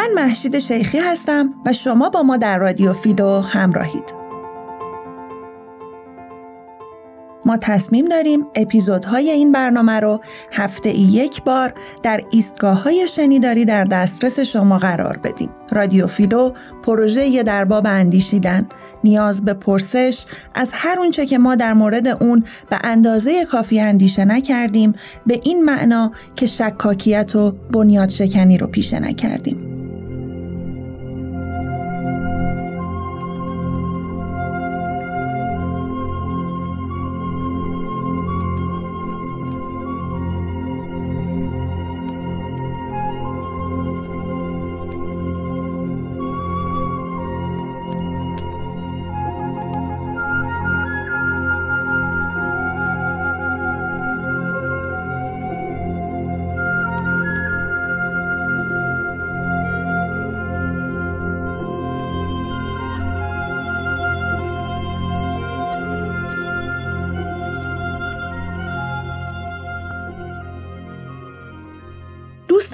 من محشید شیخی هستم و شما با ما در رادیو فیلو همراهید. ما تصمیم داریم اپیزودهای این برنامه رو هفته ای یک بار در ایستگاه های شنیداری در دسترس شما قرار بدیم. رادیو فیلو پروژه در باب اندیشیدن نیاز به پرسش از هر اونچه که ما در مورد اون به اندازه کافی اندیشه نکردیم به این معنا که شکاکیت و بنیاد شکنی رو پیشه نکردیم.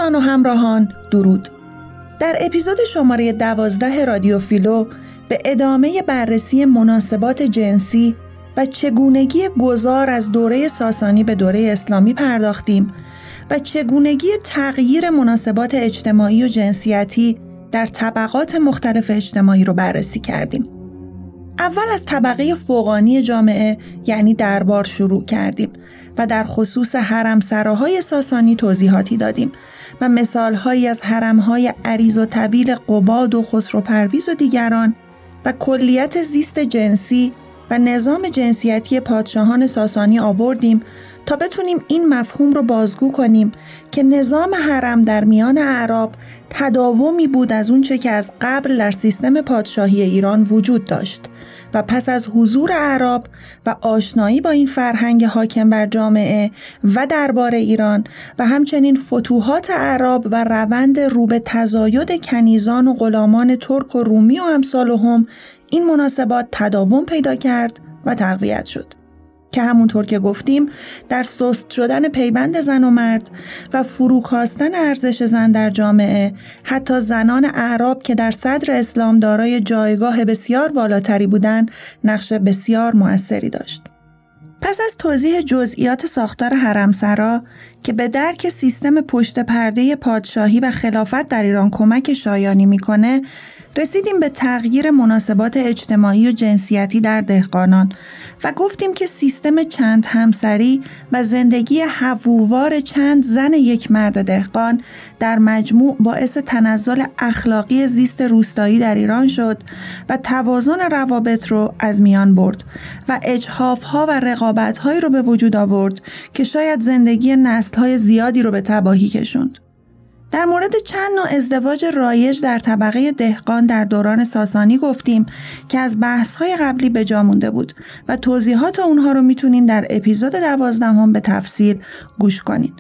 دوستان و همراهان درود در اپیزود شماره دوازده رادیو فیلو به ادامه بررسی مناسبات جنسی و چگونگی گذار از دوره ساسانی به دوره اسلامی پرداختیم و چگونگی تغییر مناسبات اجتماعی و جنسیتی در طبقات مختلف اجتماعی رو بررسی کردیم. اول از طبقه فوقانی جامعه یعنی دربار شروع کردیم و در خصوص حرم سراهای ساسانی توضیحاتی دادیم و مثالهایی از حرمهای عریض و طویل قباد و خسرو پرویز و دیگران و کلیت زیست جنسی و نظام جنسیتی پادشاهان ساسانی آوردیم تا بتونیم این مفهوم رو بازگو کنیم که نظام حرم در میان اعراب تداومی بود از اونچه که از قبل در سیستم پادشاهی ایران وجود داشت و پس از حضور عرب و آشنایی با این فرهنگ حاکم بر جامعه و دربار ایران و همچنین فتوحات عرب و روند رو به تزاید کنیزان و غلامان ترک و رومی و امثالهم این مناسبات تداوم پیدا کرد و تقویت شد. که همونطور که گفتیم در سست شدن پیوند زن و مرد و فروکاستن ارزش زن در جامعه حتی زنان اعراب که در صدر اسلام دارای جایگاه بسیار بالاتری بودند نقش بسیار موثری داشت. پس از توضیح جزئیات ساختار حرمسرا که به درک سیستم پشت پرده پادشاهی و خلافت در ایران کمک شایانی می‌کنه رسیدیم به تغییر مناسبات اجتماعی و جنسیتی در دهقانان و گفتیم که سیستم چند همسری و زندگی حووار چند زن یک مرد دهقان در مجموع باعث تنزل اخلاقی زیست روستایی در ایران شد و توازن روابط رو از میان برد و اجحاف ها و رقابت هایی رو به وجود آورد که شاید زندگی نسل های زیادی رو به تباهی کشوند. در مورد چند نوع ازدواج رایج در طبقه دهقان در دوران ساسانی گفتیم که از بحث‌های قبلی به جا مونده بود و توضیحات اونها رو می‌تونین در اپیزود دوازدهم به تفصیل گوش کنین.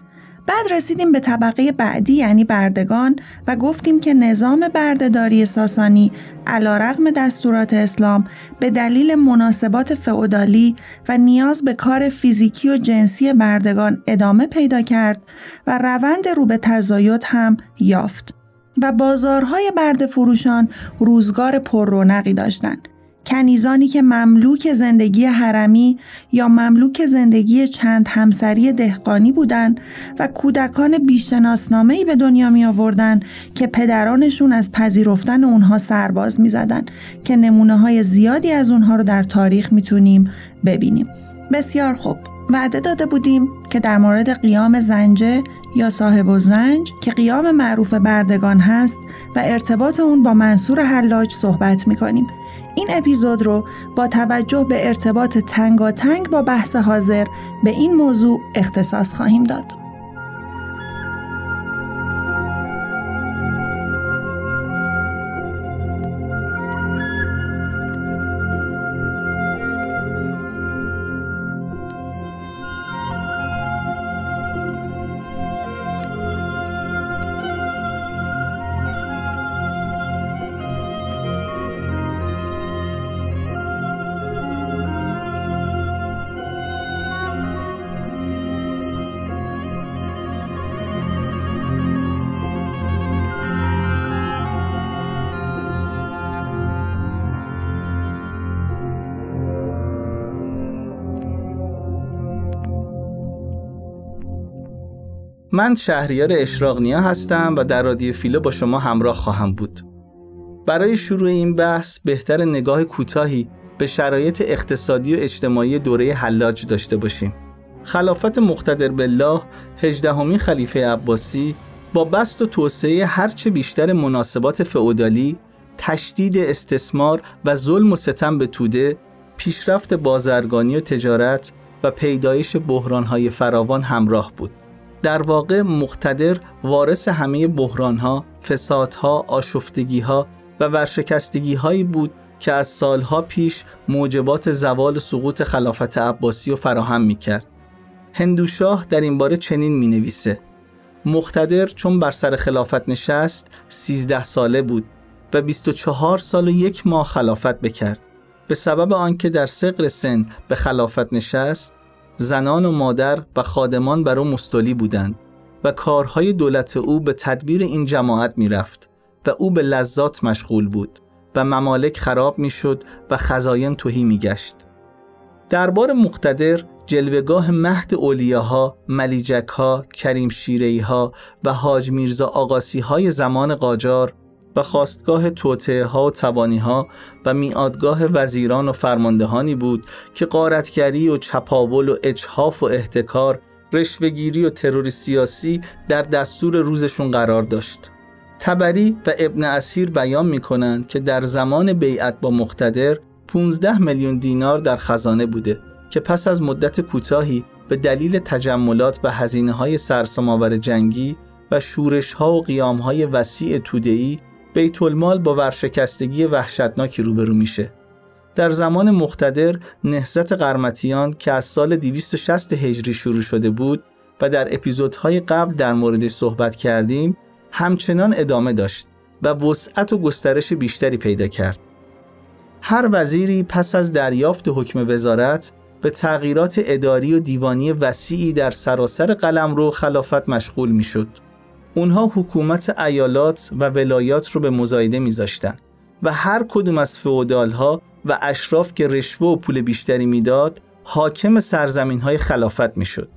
بعد رسیدیم به طبقه بعدی یعنی بردگان و گفتیم که نظام بردهداری ساسانی علا رغم دستورات اسلام به دلیل مناسبات فعودالی و نیاز به کار فیزیکی و جنسی بردگان ادامه پیدا کرد و روند رو به تزاید هم یافت و بازارهای برد فروشان روزگار پر رونقی داشتند. کنیزانی که مملوک زندگی حرمی یا مملوک زندگی چند همسری دهقانی بودند و کودکان بیشناسنامه‌ای به دنیا می آوردن که پدرانشون از پذیرفتن اونها سرباز می زدن که نمونه های زیادی از اونها رو در تاریخ می‌تونیم ببینیم. بسیار خوب. وعده داده بودیم که در مورد قیام زنجه یا صاحب و زنج که قیام معروف بردگان هست و ارتباط اون با منصور حلاج صحبت می‌کنیم این اپیزود رو با توجه به ارتباط تنگاتنگ با بحث حاضر به این موضوع اختصاص خواهیم داد. من شهریار اشراقنیا هستم و در رادیو فیلو با شما همراه خواهم بود. برای شروع این بحث بهتر نگاه کوتاهی به شرایط اقتصادی و اجتماعی دوره حلاج داشته باشیم. خلافت مقتدر بالله هجدهمین خلیفه عباسی با بست و توسعه هرچه بیشتر مناسبات فئودالی، تشدید استثمار و ظلم و ستم به توده، پیشرفت بازرگانی و تجارت و پیدایش بحرانهای فراوان همراه بود. در واقع مقتدر وارث همه بحرانها، فسادها، آشفتگیها و ورشکستگیهایی بود که از سالها پیش موجبات زوال سقوط خلافت عباسی و فراهم می کرد. هندوشاه در این باره چنین می نویسه مقتدر چون بر سر خلافت نشست 13 ساله بود و 24 سال و یک ماه خلافت بکرد به سبب آنکه در سقر سن به خلافت نشست زنان و مادر و خادمان بر او مستولی بودند و کارهای دولت او به تدبیر این جماعت می‌رفت و او به لذات مشغول بود و ممالک خراب می‌شد و خزاین توهی میگشت. دربار مقتدر جلوگاه مهد اولیاها، ملیجکها، کریم شیرهی ها و حاج میرزا آقاسی های زمان قاجار و خواستگاه توطعه ها و تبانی ها و میادگاه وزیران و فرماندهانی بود که قارتگری و چپاول و اجحاف و احتکار رشوهگیری و ترور سیاسی در دستور روزشون قرار داشت. تبری و ابن اسیر بیان می کنند که در زمان بیعت با مقتدر 15 میلیون دینار در خزانه بوده که پس از مدت کوتاهی به دلیل تجملات و هزینه های سرسام‌آور جنگی و شورش ها و قیام های وسیع توده‌ای بیت المال با ورشکستگی وحشتناکی روبرو میشه. در زمان مقتدر نهضت قرمتیان که از سال 260 هجری شروع شده بود و در اپیزودهای قبل در موردش صحبت کردیم همچنان ادامه داشت و وسعت و گسترش بیشتری پیدا کرد. هر وزیری پس از دریافت حکم وزارت به تغییرات اداری و دیوانی وسیعی در سراسر قلم رو خلافت مشغول می شد. اونها حکومت ایالات و ولایات رو به مزایده میذاشتن و هر کدوم از فئودال ها و اشراف که رشوه و پول بیشتری می‌داد حاکم سرزمین های خلافت می‌شد.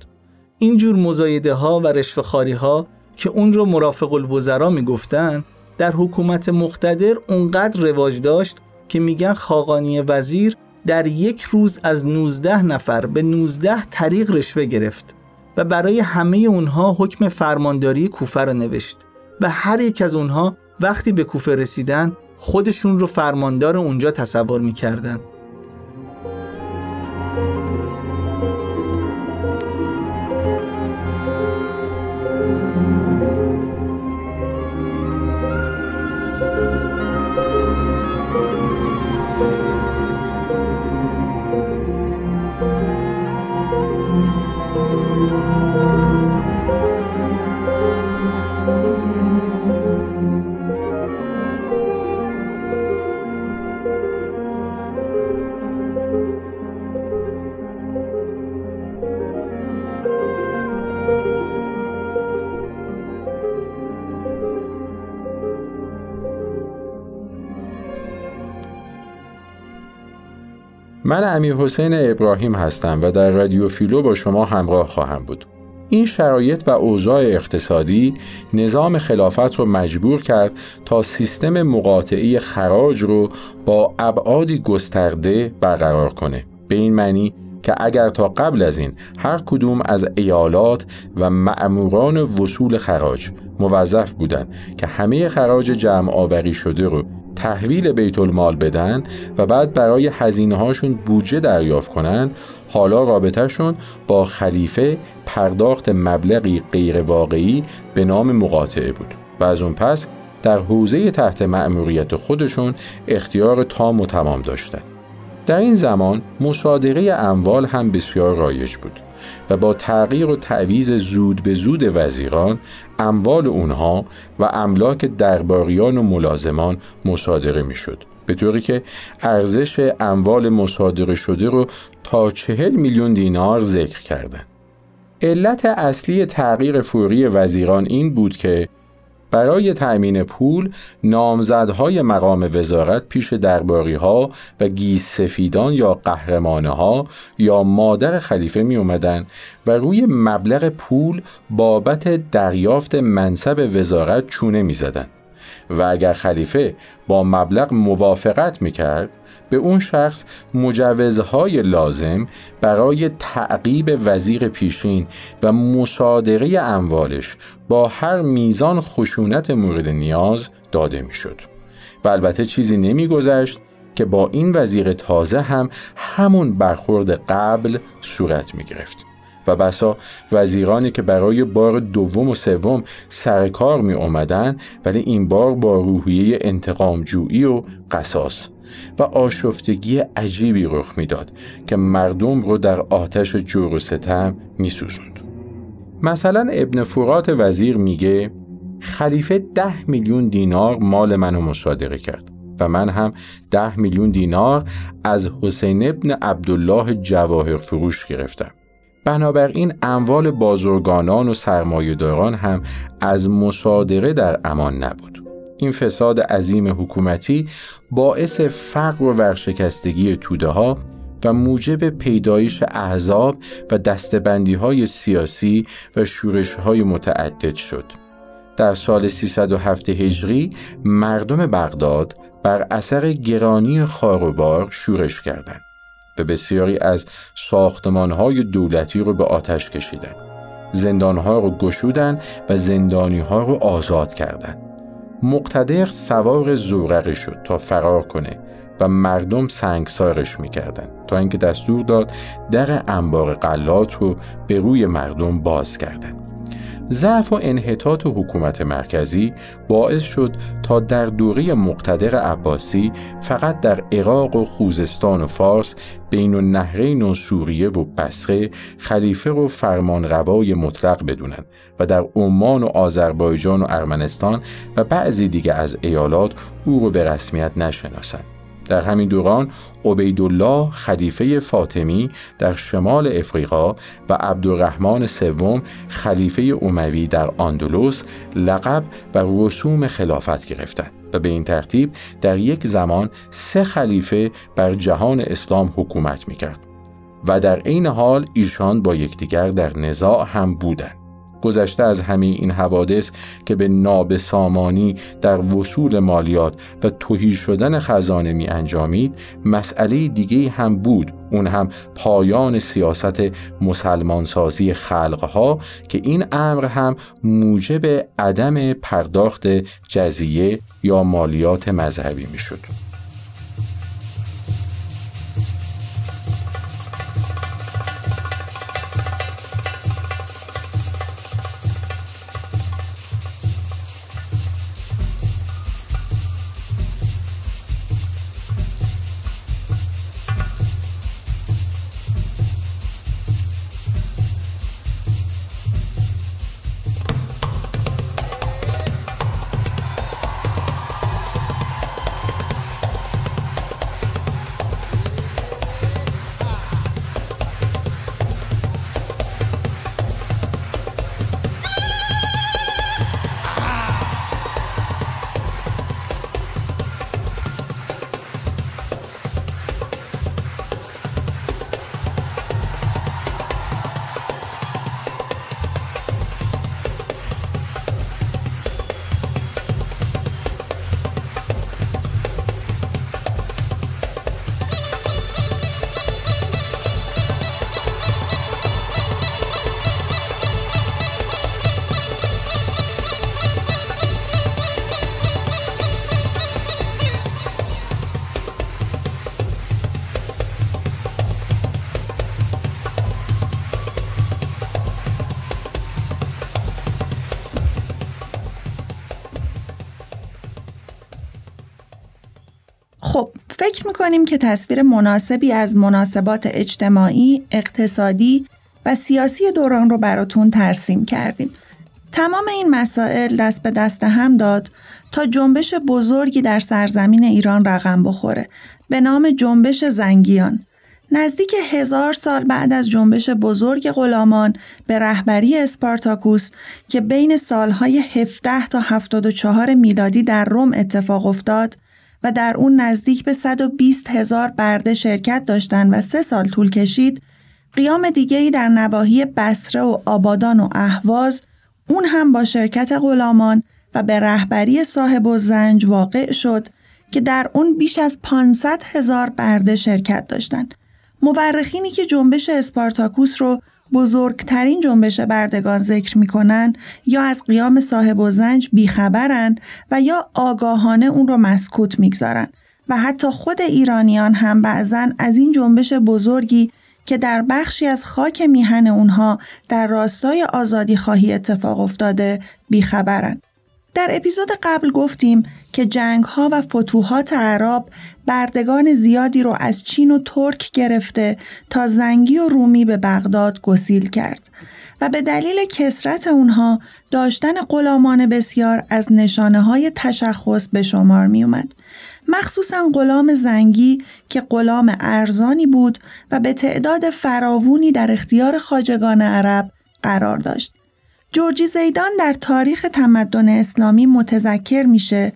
اینجور مزایده ها و رشوه خاری ها که اون رو مرافق الوزرا می‌گفتن در حکومت مقتدر اونقدر رواج داشت که میگن خاقانی وزیر در یک روز از 19 نفر به 19 طریق رشوه گرفت و برای همه اونها حکم فرمانداری کوفه را نوشت و هر یک از اونها وقتی به کوفه رسیدن خودشون رو فرماندار اونجا تصور می‌کردن. من امیر حسین ابراهیم هستم و در رادیو فیلو با شما همراه خواهم بود. این شرایط و اوضاع اقتصادی نظام خلافت رو مجبور کرد تا سیستم مقاطعی خراج رو با ابعادی گسترده برقرار کنه. به این معنی که اگر تا قبل از این هر کدوم از ایالات و معموران وصول خراج موظف بودند که همه خراج جمع آوری شده رو تحویل بیت المال بدن و بعد برای هزینه هاشون بودجه دریافت کنن حالا رابطهشون با خلیفه پرداخت مبلغی غیر واقعی به نام مقاطعه بود و از اون پس در حوزه تحت مأموریت خودشون اختیار تام و تمام داشتند. در این زمان مصادره اموال هم بسیار رایج بود و با تغییر و تعویز زود به زود وزیران اموال اونها و املاک درباریان و ملازمان مصادره می‌شد به طوری که ارزش اموال مصادره شده رو تا چهل میلیون دینار ذکر کردند. علت اصلی تغییر فوری وزیران این بود که برای تأمین پول نامزدهای مقام وزارت پیش درباری ها و گیس سفیدان یا قهرمانه ها یا مادر خلیفه می اومدن و روی مبلغ پول بابت دریافت منصب وزارت چونه می زدن. و اگر خلیفه با مبلغ موافقت می کرد به اون شخص مجوزهای لازم برای تعقیب وزیر پیشین و مصادره اموالش با هر میزان خشونت مورد نیاز داده می‌شد. و البته چیزی نمیگذشت که با این وزیر تازه هم همون برخورد قبل صورت می گرفت. و بسا وزیرانی که برای بار دوم و سوم سر کار می اومدن ولی این بار با روحیه انتقام جویی و قصاص و آشفتگی عجیبی رخ می‌داد که مردم رو در آتش جور و ستم میسوزوند. مثلا ابن فرات وزیر میگه خلیفه ده میلیون دینار مال منو مصادره کرد و من هم ده میلیون دینار از حسین ابن عبدالله جواهر فروش گرفتم. بنابراین اموال بازرگانان و سرمایهداران هم از مصادره در امان نبود. این فساد عظیم حکومتی باعث فقر و ورشکستگی توده ها و موجب پیدایش احزاب و دستبندی های سیاسی و شورش های متعدد شد. در سال 307 هجری مردم بغداد بر اثر گرانی خاروبار شورش کردند و بسیاری از های دولتی رو به آتش کشیدند. زندانها رو گشودن و زندانیها رو آزاد کردند. مقتدر سوار زورقی شد تا فرار کنه و مردم سنگسارش می‌کردن تا اینکه دستور داد در انبار قلات رو به روی مردم باز کردند. ضعف و انحطاط حکومت مرکزی باعث شد تا در دوره مقتدر عباسی فقط در عراق و خوزستان و فارس بین النهرین و سوریه و بسره خلیفه و فرمانروای مطلق بدونند و در عمان و آذربایجان و ارمنستان و بعضی دیگه از ایالات او رو به رسمیت نشناسند. در همین دوران عبیدالله خلیفه فاطمی در شمال افریقا و عبدالرحمن سوم خلیفه اوموی در آندلوس لقب و رسوم خلافت گرفتند و به این ترتیب در یک زمان سه خلیفه بر جهان اسلام حکومت می‌کرد و در عین حال ایشان با یکدیگر در نزاع هم بودند. گذشته از همه این حوادث که به نابسامانی در وصول مالیات و توهی شدن خزانه می انجامید مسئله دیگه هم بود اون هم پایان سیاست مسلمانسازی خلقها که این امر هم موجب عدم پرداخت جزیه یا مالیات مذهبی می شد. تصویر مناسبی از مناسبات اجتماعی، اقتصادی و سیاسی دوران رو براتون ترسیم کردیم. تمام این مسائل دست به دست هم داد تا جنبش بزرگی در سرزمین ایران رقم بخوره به نام جنبش زنگیان. نزدیک هزار سال بعد از جنبش بزرگ غلامان به رهبری اسپارتاکوس که بین سالهای 17 تا 74 میلادی در روم اتفاق افتاد و در اون نزدیک به 120 هزار برده شرکت داشتند و سه سال طول کشید قیام دیگری در نواحی بسره و آبادان و اهواز اون هم با شرکت غلامان و به رهبری صاحب و زنج واقع شد که در اون بیش از 500 هزار برده شرکت داشتند. مورخینی که جنبش اسپارتاکوس رو بزرگترین جنبش بردگان ذکر می‌کنن یا از قیام صاحب و زنج بیخبرن و یا آگاهانه اون رو مسکوت می‌گذارن و حتی خود ایرانیان هم بعضا از این جنبش بزرگی که در بخشی از خاک میهن اونها در راستای آزادی خواهی اتفاق افتاده بیخبرن. در اپیزود قبل گفتیم که جنگ ها و فتوحات عرب بردگان زیادی رو از چین و ترک گرفته تا زنگی و رومی به بغداد گسیل کرد و به دلیل کسرت اونها داشتن غلامان بسیار از نشانه های تشخص به شمار می اومد. مخصوصا غلام زنگی که غلام ارزانی بود و به تعداد فراوونی در اختیار خاجگان عرب قرار داشت. جورجی زیدان در تاریخ تمدن اسلامی متذکر میشه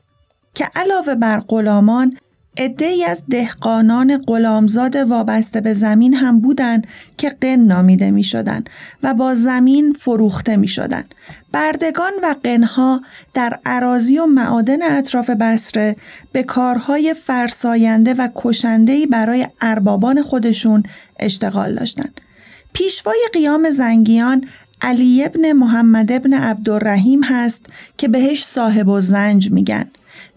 که علاوه بر غلامان ای از دهقانان غلامزاد وابسته به زمین هم بودند که قن نامیده می شدن و با زمین فروخته می شدن. بردگان و قنها در عراضی و معادن اطراف بسره به کارهای فرساینده و کشندهی برای اربابان خودشون اشتغال داشتند. پیشوای قیام زنگیان علی ابن محمد ابن عبدالرحیم هست که بهش صاحب و زنج میگن.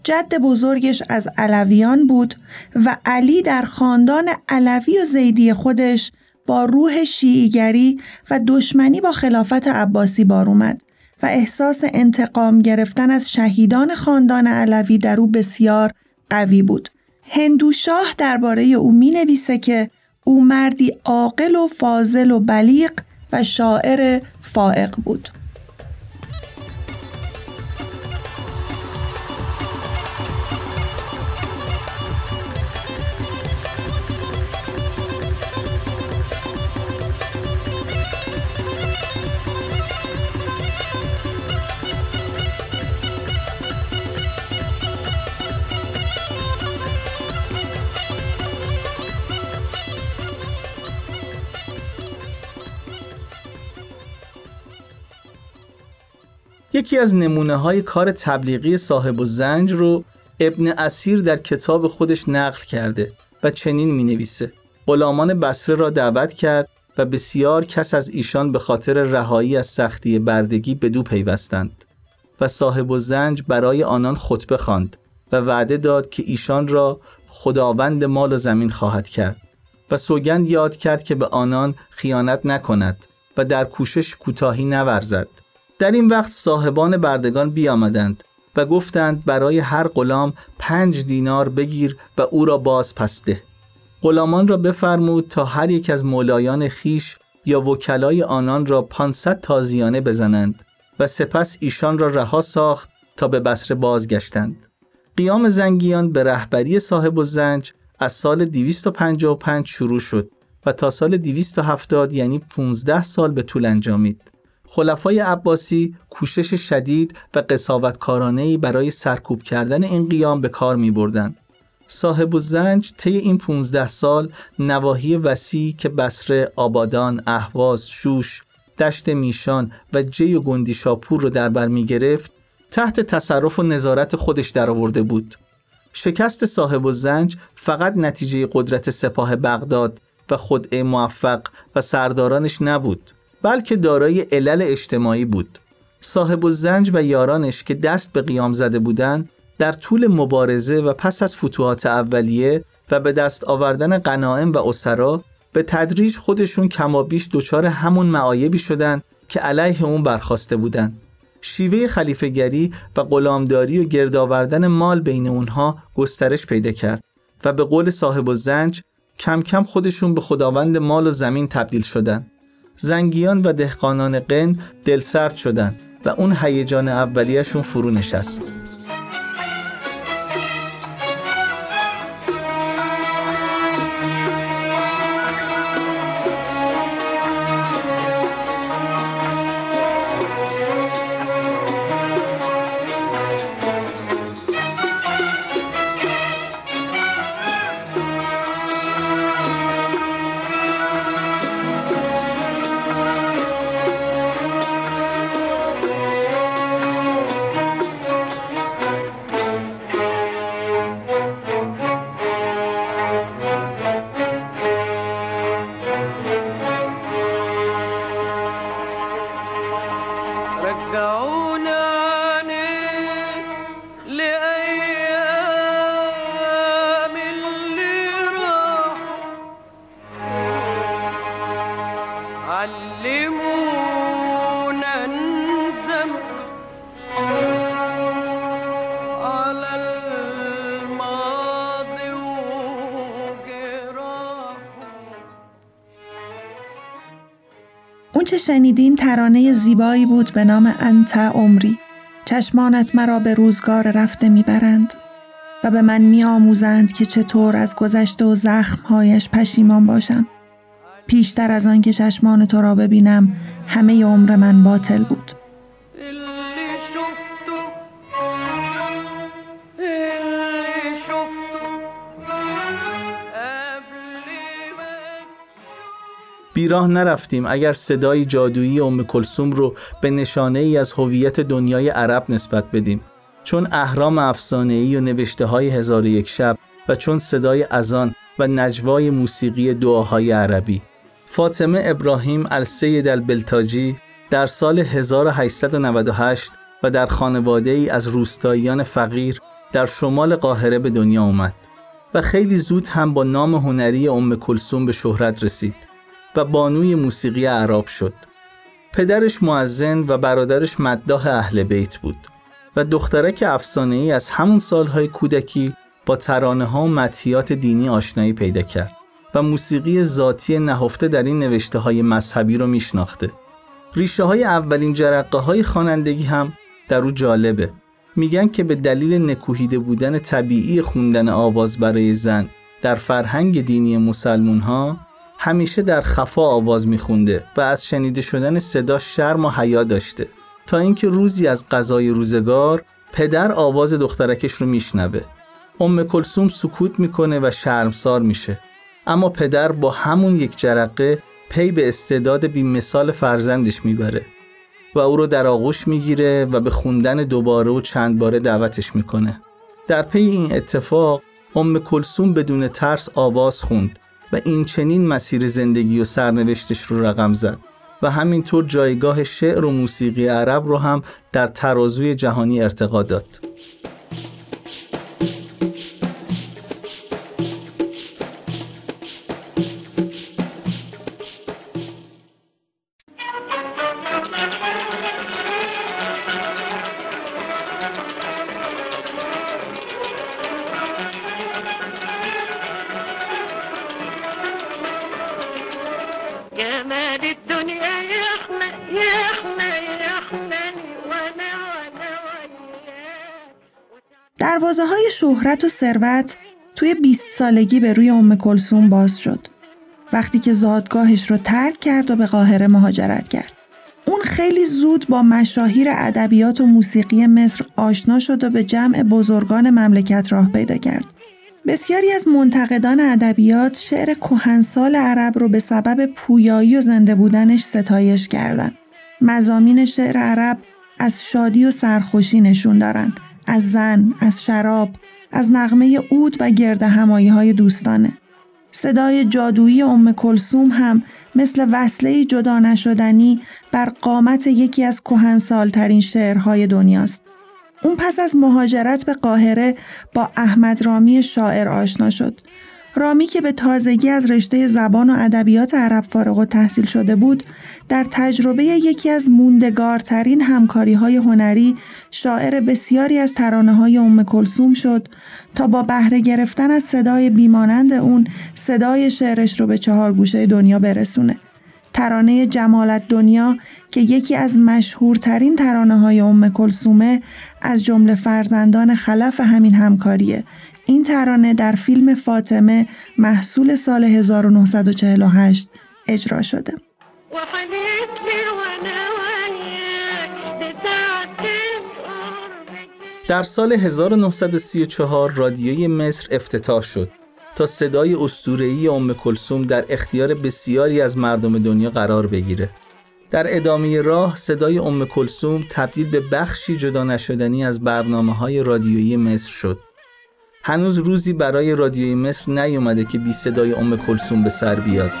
جد بزرگش از علویان بود و علی در خاندان علوی و زیدی خودش با روح شیعیگری و دشمنی با خلافت عباسی بار اومد و احساس انتقام گرفتن از شهیدان خاندان علوی در او بسیار قوی بود. هندوشاه درباره او می نویسه که او مردی عاقل و فاضل و بلیغ و شاعر فائق بود. یکی از نمونه های کار تبلیغی صاحب و زنج رو ابن اسیر در کتاب خودش نقل کرده و چنین می نویسه غلامان بسره را دعوت کرد و بسیار کس از ایشان به خاطر رهایی از سختی بردگی به دو پیوستند و صاحب و زنج برای آنان خطبه خواند و وعده داد که ایشان را خداوند مال و زمین خواهد کرد و سوگند یاد کرد که به آنان خیانت نکند و در کوشش کوتاهی نورزد. در این وقت صاحبان بردگان بیامدند و گفتند برای هر غلام پنج دینار بگیر و او را باز پسته غلامان را بفرمود تا هر یک از مولایان خیش یا وکلای آنان را 500 تازیانه بزنند و سپس ایشان را رها ساخت تا به بسره بازگشتند. قیام زنگیان به رهبری صاحب و زنج از سال 255 شروع شد و تا سال 270 یعنی 15 سال به طول انجامید. خلفای عباسی کوشش شدید و قصاوتکارانه‌ای برای سرکوب کردن این قیام به کار می بردن. صاحب و زنج طی این 15 سال نواحی وسیع که بسره، آبادان، اهواز، شوش، دشت میشان و جی و گندی شاپور رو در بر می گرفت تحت تصرف و نظارت خودش درآورده بود. شکست صاحب و زنج فقط نتیجه قدرت سپاه بغداد و خدعه موفق و سردارانش نبود بلکه دارای علل اجتماعی بود صاحب و زنج و یارانش که دست به قیام زده بودند در طول مبارزه و پس از فتوحات اولیه و به دست آوردن قناعم و اسرا به تدریج خودشون کمابیش دچار همون معایبی شدند که علیه اون برخواسته بودند. شیوه خلیفهگری و غلامداری و گرد آوردن مال بین اونها گسترش پیدا کرد و به قول صاحب و زنج کم کم خودشون به خداوند مال و زمین تبدیل شدند. زنگیان و دهقانان قن دلسرد شدند و اون هیجان اولیهشون فرو نشست. go. چه شنیدین ترانه زیبایی بود به نام انت عمری. چشمانت مرا به روزگار رفته می‌برند و به من میآموزند که چطور از گذشته و زخمهایش پشیمان باشم. پیشتر از آن که چشمان تو را ببینم همه عمر من باطل بود. بیراه نرفتیم. اگر صدای جادویی ام کلسوم رو به نشانه ای از هویت دنیای عرب نسبت بدیم. چون اهرام افسانه‌ای و نوشته های هزار و یک شب و چون صدای اذان و نجوای موسیقی دعاهای عربی. فاطمه ابراهیم السید البلتاجی در سال 1898 و در خانواده ای از روستاییان فقیر در شمال قاهره به دنیا اومد و خیلی زود هم با نام هنری ام کلسوم به شهرت رسید. و بانوی موسیقی عرب شد. پدرش معزن و برادرش مداح اهل بیت بود و دخترک افسانه ای از همون سالهای کودکی با ترانه ها و متحیات دینی آشنایی پیدا کرد و موسیقی ذاتی نهفته در این نوشته های مذهبی رو میشناخته. ریشه های اولین جرقه های خوانندگی هم در او جالبه. میگن که به دلیل نکوهیده بودن طبیعی خوندن آواز برای زن در فرهنگ دینی مسلمون ها همیشه در خفا آواز میخونده و از شنیده شدن صدا شرم و حیا داشته. تا اینکه روزی از غذای روزگار پدر آواز دخترکش رو میشنوه. ام کلسوم سکوت می‌کنه و شرمسار میشه. اما پدر با همون یک جرقه پی به استعداد بی مثال فرزندش می‌بره و او رو در آغوش می‌گیره و به خوندن دوباره و چند باره دعوتش می‌کنه. در پی این اتفاق ام کلسوم بدون ترس آواز خوند. و این چنین مسیر زندگی و سرنوشتش رو رقم زد و همینطور جایگاه شعر و موسیقی عرب رو هم در ترازوی جهانی ارتقا داد. شهرت و ثروت توی 20 سالگی به روی ام کلسوم باز شد. وقتی که زادگاهش رو ترک کرد و به قاهره مهاجرت کرد. اون خیلی زود با مشاهیر ادبیات و موسیقی مصر آشنا شد و به جمع بزرگان مملکت راه پیدا کرد. بسیاری از منتقدان ادبیات شعر کهنسال عرب رو به سبب پویایی و زنده بودنش ستایش کردند. مزامین شعر عرب از شادی و سرخوشی نشون دارن از زن، از شراب، از نغمه عود و گرد همایی های دوستانه. صدای جادویی ام کلسوم هم مثل وصله جدا نشدنی بر قامت یکی از کهنسالترین شعرهای دنیاست. اون پس از مهاجرت به قاهره با احمد رامی شاعر آشنا شد. رامی که به تازگی از رشته زبان و ادبیات عرب فارغ و تحصیل شده بود، در تجربه یکی از موندگارترین همکاری های هنری شاعر بسیاری از ترانه های ام کلسوم شد تا با بهره گرفتن از صدای بیمانند اون صدای شعرش رو به چهار گوشه دنیا برسونه. ترانه جمالت دنیا که یکی از مشهورترین ترانه های ام کلسومه از جمله فرزندان خلف همین همکاریه این ترانه در فیلم فاطمه محصول سال 1948 اجرا شده در سال 1934 رادیوی مصر افتتاح شد تا صدای اسطوره‌ای ام کلثوم در اختیار بسیاری از مردم دنیا قرار بگیره. در ادامه راه صدای ام کلثوم تبدیل به بخشی جدا نشدنی از برنامه های رادیویی مصر شد. هنوز روزی برای رادیوی مصر نیومده که بی صدای ام کلثوم به سر بیاد.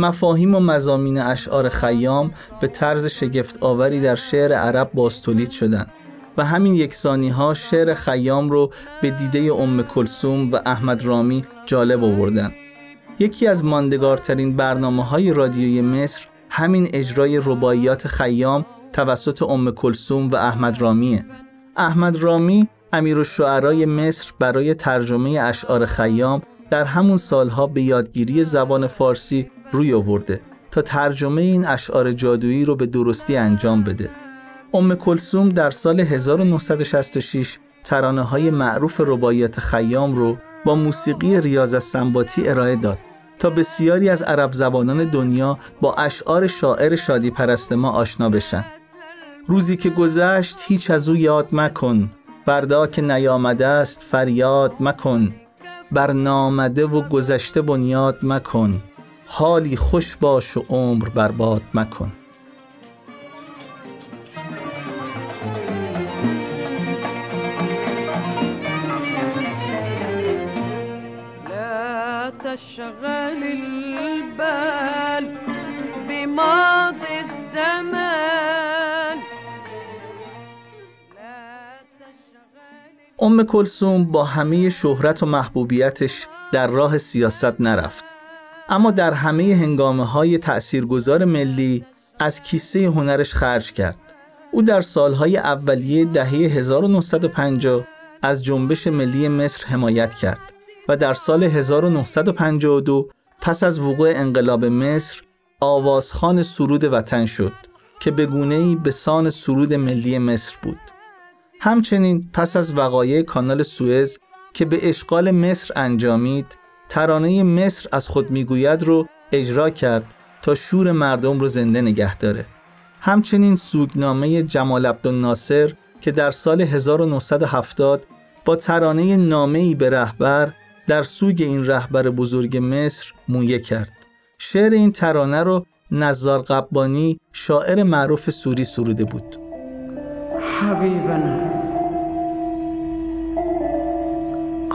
مفاهیم و مزامین اشعار خیام به طرز شگفت آوری در شعر عرب باستولید شدند و همین یکسانی ها شعر خیام رو به دیده ام کلسوم و احمد رامی جالب آوردن. یکی از ماندگارترین برنامه های رادیوی مصر همین اجرای رباعیات خیام توسط ام کلسوم و احمد رامیه. احمد رامی امیر الشعرای مصر برای ترجمه اشعار خیام در همون سالها به یادگیری زبان فارسی روی آورده تا ترجمه این اشعار جادویی رو به درستی انجام بده. ام کلسوم در سال 1966 ترانه های معروف رباعیات خیام رو با موسیقی ریاض سنباتی ارائه داد تا بسیاری از عرب زبانان دنیا با اشعار شاعر شادی پرست ما آشنا بشن. روزی که گذشت هیچ از او یاد مکن فردا که نیامده است فریاد مکن بر نامده و گذشته بنیاد مکن حالی خوش باش و عمر برباد مکن. لا تشغل البال بماضي الزمان. ام کلسوم با همه شهرت و محبوبیتش در راه سیاست نرفت. اما در همه هنگامه های تأثیرگذار ملی از کیسه هنرش خرج کرد او در سالهای اولیه دهه 1950 از جنبش ملی مصر حمایت کرد و در سال 1952 پس از وقوع انقلاب مصر آوازخان سرود وطن شد که به گونه‌ای به سان سرود ملی مصر بود. همچنین پس از وقایع کانال سوئز که به اشغال مصر انجامید ترانه مصر از خود می‌گوید رو اجرا کرد تا شور مردم رو زنده نگه داره. همچنین سوگنامه جمال عبدالناصر که در سال 1970 با ترانه نامه‌ای به رهبر در سوگ این رهبر بزرگ مصر مویه کرد. شعر این ترانه رو نزار قبانی شاعر معروف سوری سروده بود. حبيبنا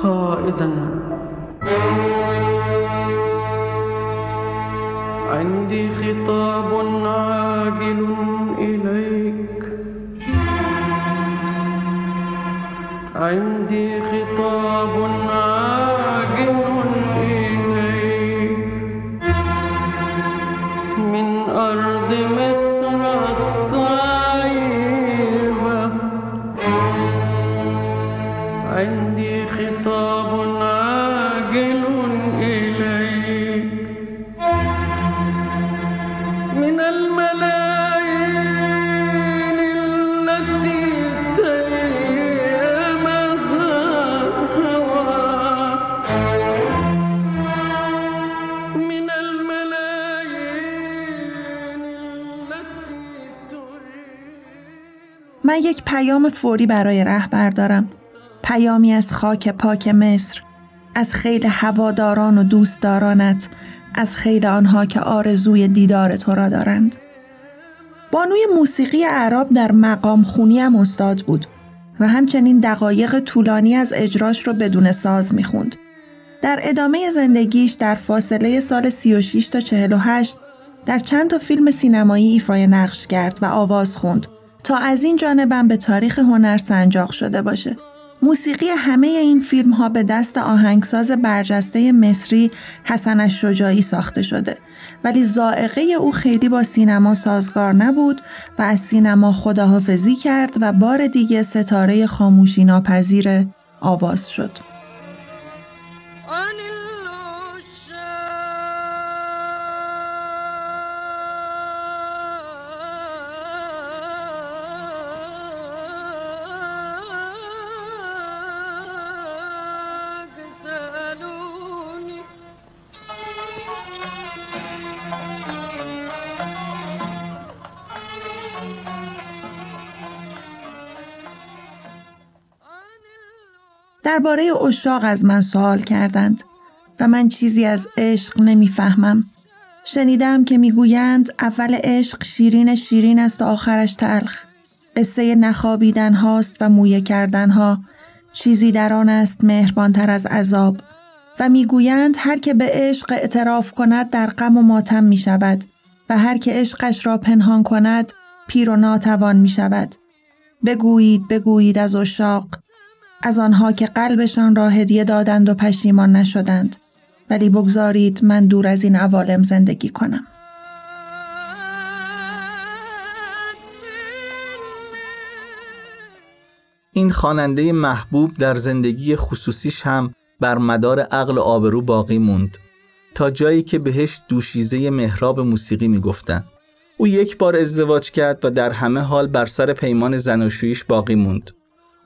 قائدنا عندي خطاب عاجل إليك. عندي خطاب عاجل إليك. من أرض مصر الطيبة. عندي خطاب من یک پیام فوری برای رهبر دارم. پیامی از خاک پاک مصر، از خیل هواداران و دوستدارانت، از خیل آنها که آرزوی دیدار تو را دارند. بانوی موسیقی عرب در مقام خونی هم استاد بود و همچنین دقایق طولانی از اجراش رو بدون ساز می‌خوند. در ادامه زندگیش در فاصله سال 36 تا 48 در چند تا فیلم سینمایی ایفای نقش کرد و آواز خوند تا از این جانبم به تاریخ هنر سنجاق شده باشه. موسیقی همه این فیلم ها به دست آهنگساز برجسته مصری حسن شجاعی ساخته شده ولی زائقه او خیلی با سینما سازگار نبود و از سینما خداحافظی کرد و بار دیگه ستاره خاموشی ناپذیر آواز شد. درباره اشاق از من سوال کردند و من چیزی از عشق نمی‌فهمم. شنیدم که می‌گویند اول عشق شیرین شیرین است و آخرش تلخ. قصه نخوابیدن هاست و مویه کردن ها. چیزی در آن است مهربانتر از عذاب. و می‌گویند هر که به عشق اعتراف کند در غم و ماتم می شود و هر که عشقش را پنهان کند پیر و ناتوان می شود. بگویید بگویید از اشاق از آنها که قلبشان را هدیه دادند و پشیمان نشدند. ولی بگذارید من دور از این عوالم زندگی کنم. این خواننده محبوب در زندگی خصوصیش هم بر مدار عقل آبرو باقی موند. تا جایی که بهش دوشیزه محراب موسیقی می‌گفتن. او یک بار ازدواج کرد و در همه حال بر سر پیمان زناشوییش باقی موند.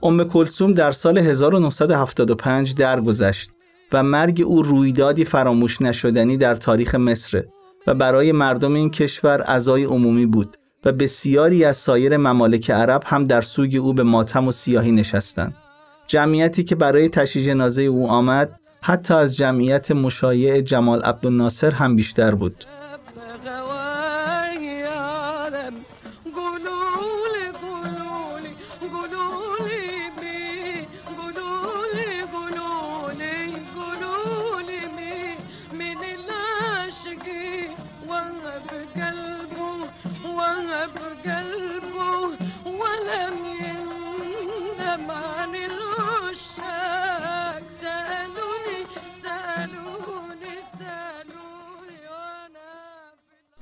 ام کلسوم در سال 1975 درگذشت و مرگ او رویدادی فراموش نشدنی در تاریخ مصر و برای مردم این کشور عزای عمومی بود و بسیاری از سایر ممالک عرب هم در سوگ او به ماتم و سیاهی نشستند. جمعیتی که برای تشییع جنازه او آمد حتی از جمعیت مشایع جمال عبدالناصر هم بیشتر بود.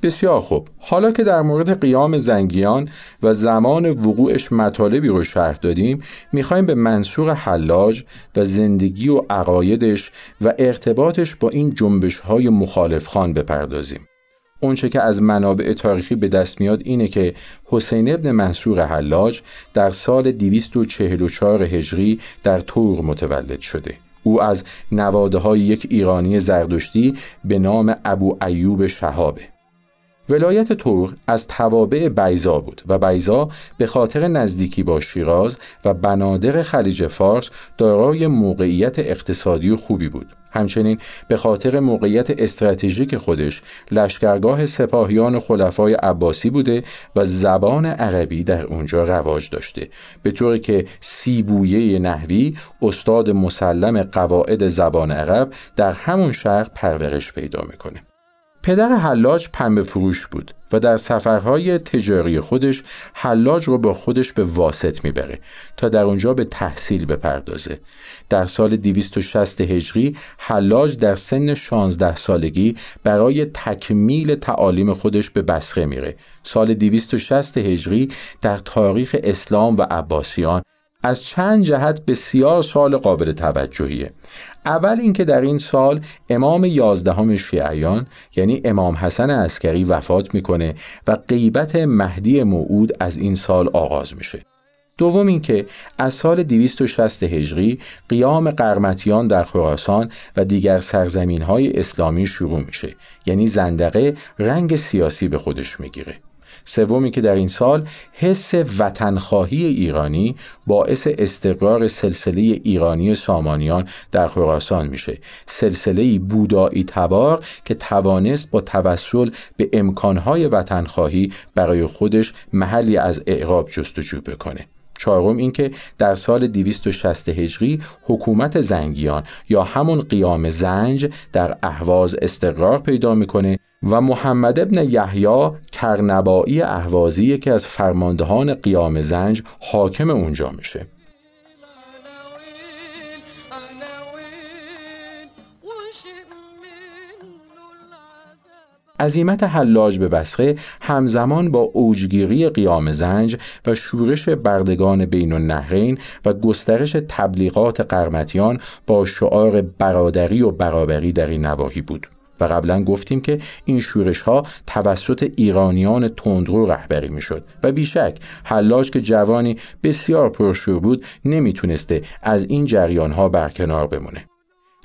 بسیار خوب. حالا که در مورد قیام زنگیان و زمان وقوعش مطالبی رو شرح دادیم می‌خوایم به منصور حلاج و زندگی و عقایدش و ارتباطش با این جنبش های مخالف خان بپردازیم. اونچه که از منابع تاریخی به دست میاد اینه که حسین ابن منصور حلاج در سال 244 هجری در تور متولد شده. او از نواده های یک ایرانی زردشتی به نام ابو ایوب شهابه. ولایت تور از توابع بیزا بود و بیزا به خاطر نزدیکی با شیراز و بنادر خلیج فارس دارای موقعیت اقتصادی خوبی بود. همچنین به خاطر موقعیت استراتژیک خودش لشکرگاه سپاهیان خلفای عباسی بوده و زبان عربی در اونجا رواج داشته به طوری که سیبویه نحوی استاد مسلم قواعد زبان عرب در همون شهر پرورش پیدا می‌کنه پدر حلاج پنبه فروش بود و در سفرهای تجاری خودش حلاج رو با خودش به واسط می‌بره تا در اونجا به تحصیل بپردازه. در سال 260 هجری حلاج در سن 16 سالگی برای تکمیل تعالیم خودش به بصره میره. سال 260 هجری در تاریخ اسلام و عباسیان از چند جهت بسیار سال قابل توجهیه. اول اینکه در این سال امام یازدهم شیعیان یعنی امام حسن عسکری وفات می‌کنه و غیبت مهدی موعود از این سال آغاز میشه. دوم اینکه از سال 260 هجری قیام قرمتیان در خراسان و دیگر سرزمین های اسلامی شروع میشه. یعنی زندقه رنگ سیاسی به خودش می‌گیره. سومی که در این سال حس وطنخواهی ایرانی باعث استقرار سلسله ایرانی سامانیان در خراسان میشه. سلسله بودایی تبار که توانست با توسل به امکانهای وطنخواهی برای خودش محلی از اعراب جستجو بکنه. چهارم اینکه در سال 260 هجری حکومت زنگیان یا همون قیام زنج در اهواز استقرار پیدا می‌کنه و محمد ابن یحیی کرنبایی اهوازی که از فرماندهان قیام زنج حاکم اونجا میشه عزیمت حلاج به بسره همزمان با اوجگیری قیام زنج و شورش بردگان بین النهرین و گسترش تبلیغات قرمتیان با شعار برادری و برابری در این نواحی بود. و قبلا گفتیم که این شورش ها توسط ایرانیان تندرو رهبری می شد و بیشک حلاج که جوانی بسیار پرشور بود نمی‌تونسته از این جریان ها برکنار بمونه.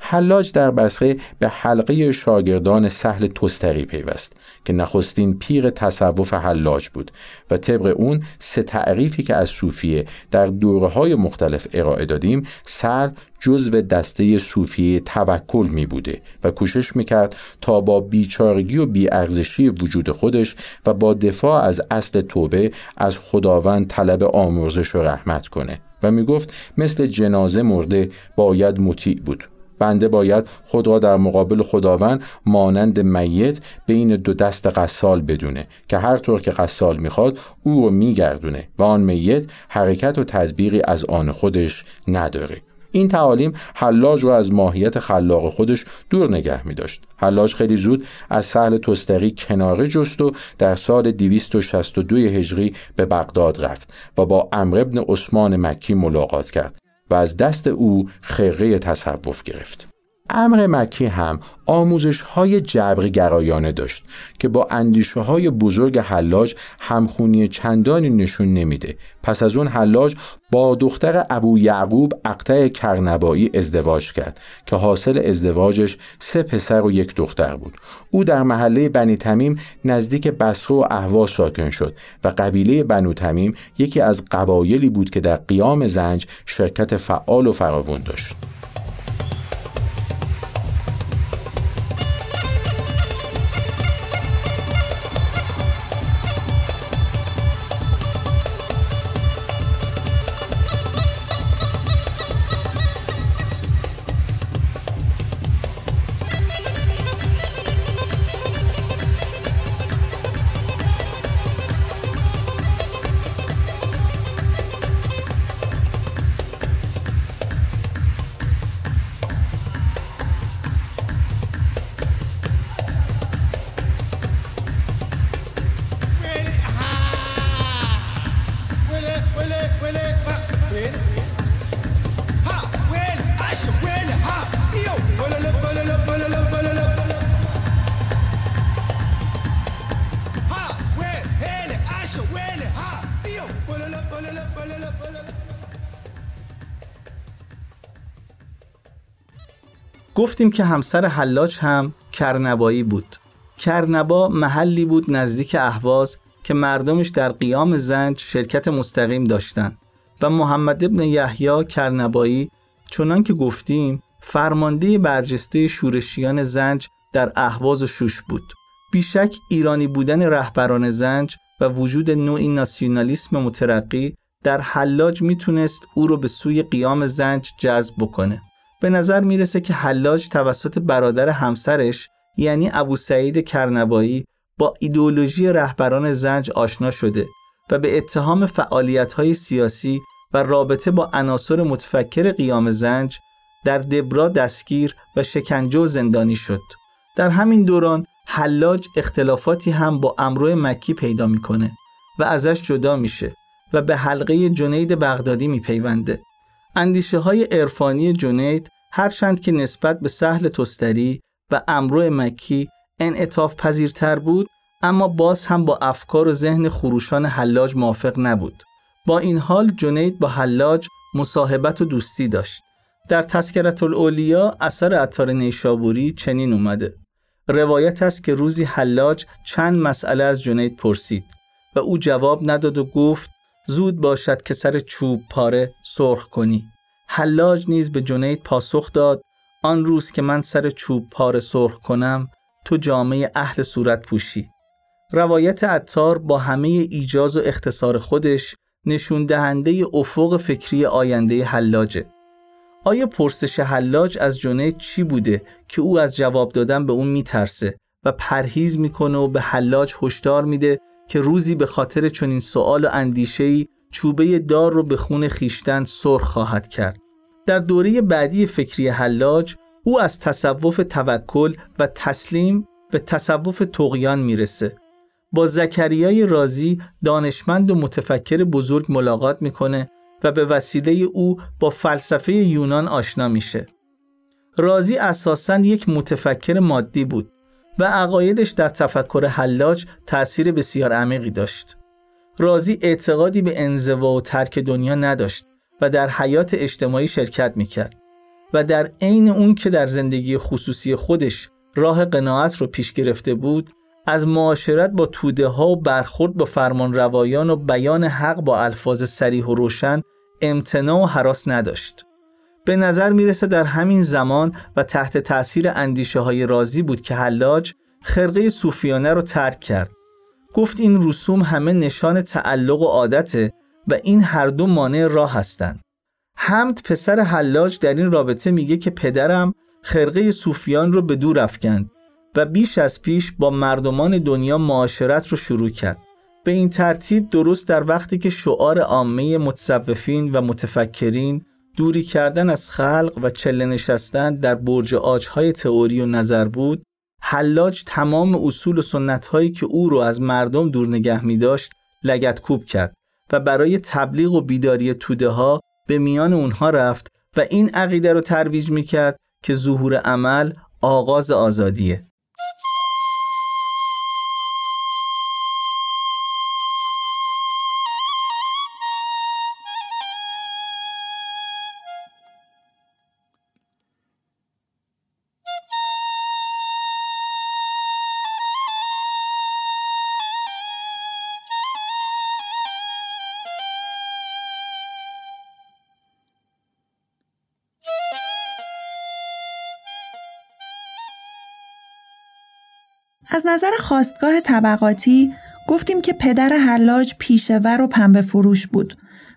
حلاج در بصره به حلقه شاگردان سهل تستری پیوست که نخستین پیر تصوف حلاج بود و طبق اون سه تعریفی که از صوفیه در دوره های مختلف ارائه دادیم سهل جزو دسته صوفیه توکل می بوده و کوشش می کرد تا با بیچارگی و بیارزشی وجود خودش و با دفاع از اصل توبه از خداوند طلب آمرزش و رحمت کنه و می گفت مثل جنازه مرده باید مطیع بود. بنده باید خود را در مقابل خداوند مانند میت بین دو دست قصال بدونه که هر طور که قصال می‌خواد او رو میگردونه و آن میت حرکت و تدبیری از آن خودش نداره این تعالیم حلاج رو از ماهیت خلاق خودش دور نگه می داشت. حلاج خیلی زود از سهل تستری کناره جست و در سال 262 هجری به بغداد رفت و با امر ابن عثمان مکی ملاقات کرد و از دست او خرقه تصوف گرفت. امر مکی هم آموزش های جبر گرایانه داشت که با اندیشه های بزرگ حلاج همخونی چندانی نشون نمیده. پس از اون حلاج با دختر ابو یعقوب اقطع کرنبایی ازدواج کرد که حاصل ازدواجش سه پسر و یک دختر بود. او در محله بنی تمیم نزدیک بصره و اهوا ساکن شد و قبیله بنو تمیم یکی از قبایلی بود که در قیام زنج شرکت فعال و فراوان داشت. گفتیم که همسر حلاج هم کرنبایی بود. کرنبا محلی بود نزدیک اهواز که مردمش در قیام زنج شرکت مستقیم داشتند و محمد ابن یحیی کرنبایی چنان که گفتیم فرمانده برجسته شورشیان زنج در اهواز و شوش بود. بیشک ایرانی بودن رهبران زنج و وجود نوعی ناسیونالیسم مترقی در حلاج می‌تونست او رو به سوی قیام زنج جذب بکنه. به نظر می‌رسه که حلاج توسط برادر همسرش یعنی ابو سعید کرنبایی با ایدئولوژی رهبران زنج آشنا شده و به اتهام فعالیت‌های سیاسی و رابطه با عناصر متفکر قیام زنج در دبرا دستگیر و شکنجه و زندانی شد. در همین دوران حلاج اختلافاتی هم با امرو مکی پیدا می‌کنه و ازش جدا میشه و به حلقه جنید بغدادی میپیونده. اندیشه های عرفانی جنید هرچند که نسبت به سهل تستری و امرو مکی انعطاف پذیرتر بود اما باز هم با افکار و ذهن خروشان حلاج موافق نبود. با این حال جنید با حلاج مصاحبت و دوستی داشت. در تذکرت الاولیا اثر عطار نیشابوری چنین اومده. روایت است که روزی حلاج چند مسئله از جنید پرسید و او جواب نداد و گفت زود باشد که سر چوب پاره سرخ کنی. حلاج نیز به جنید پاسخ داد آن روز که من سر چوب پاره سرخ کنم تو جامعه اهل صورت پوشی. روایت عطار با همه ایجاز و اختصار خودش نشون دهنده افق فکری آینده حلاجه. آیا پرسش حلاج از جنید چی بوده که او از جواب دادن به اون میترسه و پرهیز می‌کنه و به حلاج هشدار میده که روزی به خاطر چنین سوال و اندیشه‌ای چوبه دار رو به خون خیشتن سرخ خواهد کرد. در دوره بعدی فکری حلاج او از تصوف توکل و تسلیم به تصوف تقیان می‌رسه. با زکریای رازی دانشمند و متفکر بزرگ ملاقات می‌کنه و به وسیله او با فلسفه یونان آشنا میشه. رازی اساساً یک متفکر مادی بود و عقایدش در تفکر حلاج تأثیر بسیار عمیقی داشت. رازی اعتقادی به انزوا و ترک دنیا نداشت و در حیات اجتماعی شرکت می‌کرد و در عین اون که در زندگی خصوصی خودش راه قناعت رو پیش گرفته بود از معاشرت با توده ها و برخورد با فرمان روایان و بیان حق با الفاظ سریح و روشن امتناع و حراس نداشت. به نظر می‌رسه در همین زمان و تحت تأثیر اندیشه های رازی بود که حلاج خرقه صوفیانه رو ترک کرد. گفت این رسوم همه نشان تعلق و عادته و این هر دو مانع راه هستند. حمد پسر حلاج در این رابطه میگه که پدرم خرقه صوفیان رو به دور افکند و بیش از پیش با مردمان دنیا معاشرت رو شروع کرد. به این ترتیب درست در وقتی که شعار عامه متصوفین و متفکرین دوری کردن از خلق و چله نشستن در برج آجهای تئوری و نظر بود حلاج تمام اصول و سنتهایی که او رو از مردم دور نگه می داشت لگت کوب کرد و برای تبلیغ و بیداری توده ها به میان اونها رفت و این عقیده رو ترویج می کرد که ظهور عمل آغاز آزادیه. از نظر خواستگاه طبقاتی گفتیم که پدر حلاج پیشور و پنبه فروش بود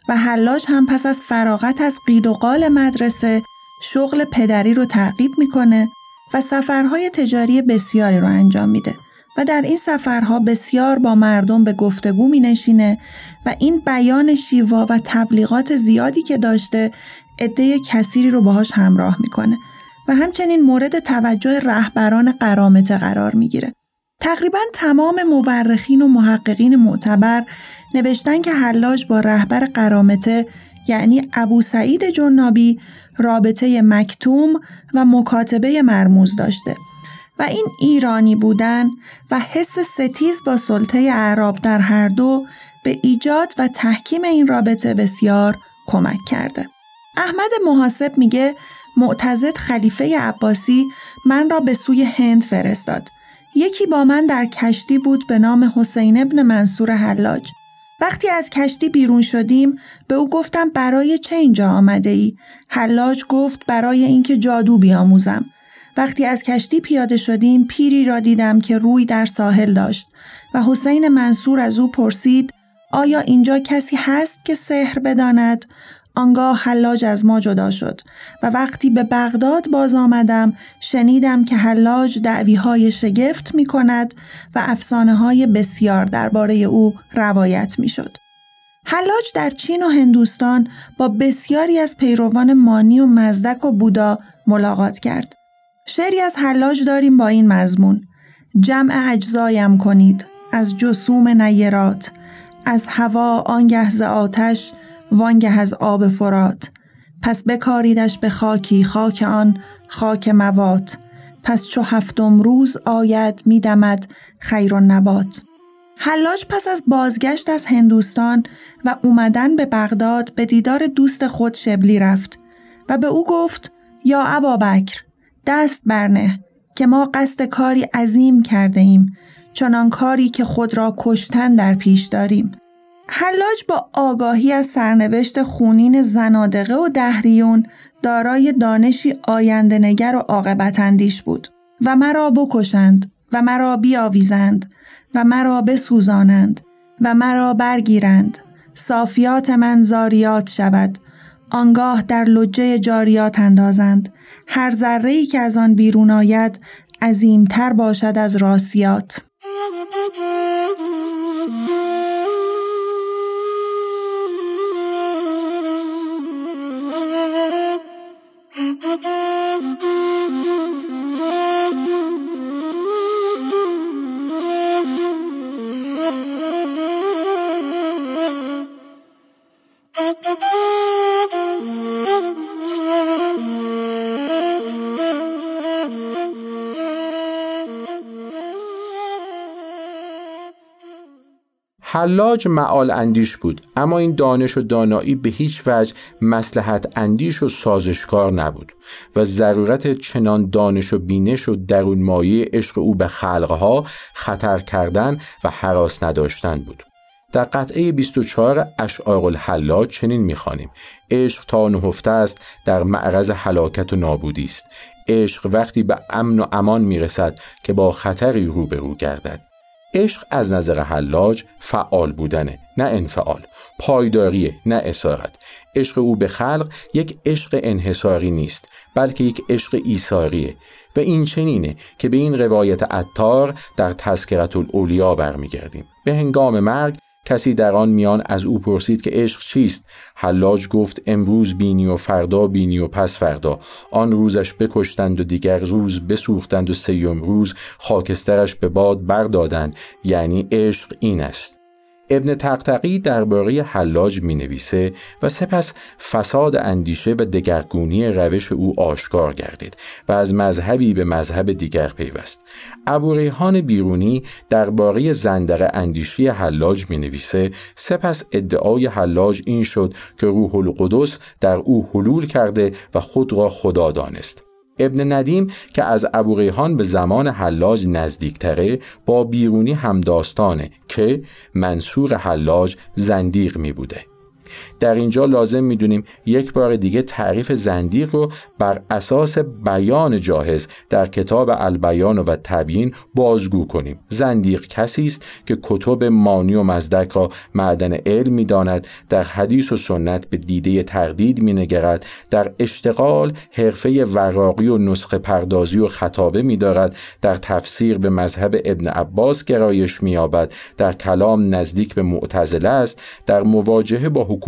و حلاج هم پس از فراغت از قید و قال مدرسه شغل پدری رو تعقیب می‌کنه و سفرهای تجاری بسیاری رو انجام میده و در این سفرها بسیار با مردم به گفتگو می نشینه و این بیان شیوا و تبلیغات زیادی که داشته عده کثیری رو باهاش همراه می‌کنه و همچنین مورد توجه رهبران قرامته قرار می‌گیره. تقریبا تمام مورخین و محققین معتبر نوشتن که حلاج با رهبر قرامته یعنی ابو سعید جنابی رابطه مکتوم و مکاتبه مرموز داشته و این ایرانی بودن و حس ستیز با سلطه اعراب در هر دو به ایجاد و تحکیم این رابطه بسیار کمک کرده. احمد محاسب میگه معتزد خلیفه عباسی من را به سوی هند فرستاد. یکی با من در کشتی بود به نام حسین ابن منصور حلاج. وقتی از کشتی بیرون شدیم به او گفتم برای چه اینجا آمده ای؟ حلاج گفت برای اینکه جادو بیاموزم. وقتی از کشتی پیاده شدیم پیری را دیدم که روی در ساحل داشت و حسین منصور از او پرسید آیا اینجا کسی هست که سحر بداند؟ آنگاه حلاج از ما جدا شد و وقتی به بغداد باز آمدم شنیدم که حلاج دعوی های شگفت می کند و افسانه های بسیار درباره او روایت می شد. حلاج در چین و هندوستان با بسیاری از پیروان مانی و مزدک و بودا ملاقات کرد. شعری از حلاج داریم با این مضمون جمع اجزایم کنید از جسوم نیرات از هوا آنگه ز آتش وانگه از آب فرات. پس بکاریدش به خاکی خاک آن خاک موات. پس چو هفتم روز آید میدمد خیر و نبات. حلاج پس از بازگشت از هندوستان و اومدن به بغداد به دیدار دوست خود شبلی رفت و به او گفت یا ابا بکر دست برنه که ما قصد کاری عظیم کرده ایم چنان کاری که خود را کشتن در پیش داریم. حلاج با آگاهی از سرنوشت خونین زنادقه و دهریون دارای دانشی آینده نگر و عاقبت اندیش بود و مرا بکشند و مرا بیاویزند و مرا بسوزانند و مرا برگیرند. صافیات من زاریات شود. آنگاه در لجه جاریات اندازند. هر ذره ای که از آن بیرون آید عظیمتر باشد از راسیات حلاج معال اندیش بود اما این دانش و دانایی به هیچ وجه مسلحت اندیش و سازشکار نبود و ضرورت چنان دانش و بینش و درون مایه عشق او به خلقها خطر کردن و حراس نداشتن بود. در قطعه 24 اشعار الحلاج چنین می‌خوانیم. عشق تا نهفته است در معرض هلاکت و نابودی است. عشق وقتی به امن و امان می‌رسد که با خطری روبرو گردد. عشق از نظر حلاج فعال بودنه نه انفعال. پایداریه نه اسارت. عشق او به خلق یک عشق انحصاری نیست بلکه یک عشق ایثاریه. و این چنینه که به این روایت عطار در تذکرت الاولیا برمیگردیم. به هنگام مرگ کسی در آن میان از او پرسید که عشق چیست؟ حلاج گفت امروز بینی و فردا بینی و پس فردا. آن روزش بکشتند و دیگر روز بسوختند و سیوم روز خاکسترش به باد بردادند. یعنی عشق این است. ابن تقتقی درباره حلاج می نویسه و سپس فساد اندیشه و دگرگونی روش او آشکار گردید و از مذهبی به مذهب دیگر پیوست. ابو ریحان بیرونی درباره زندق اندیشی حلاج می نویسه سپس ادعای حلاج این شد که روح القدس در او حلول کرده و خود را خدا دانست. ابن ندیم که از ابو ریحان به زمان حلاج نزدیکتره با بیرونی همداستانه که منصور حلاج زندیق می بوده. در اینجا لازم می‌دونیم یک بار دیگه تعریف زندیق رو بر اساس بیان جاهز در کتاب البیان و تبیین بازگو کنیم. زندیق کسی است که کتب مانی و مزدک را معدن علم می‌داند در حدیث و سنت به دیده تردید مینگرد در اشتغال حرفه وراقی و نسخه پردازی و خطابه میدارد در تفسیر به مذهب ابن عباس گرایش مییابد در کلام نزدیک به معتزله است در مواجهه با حکومت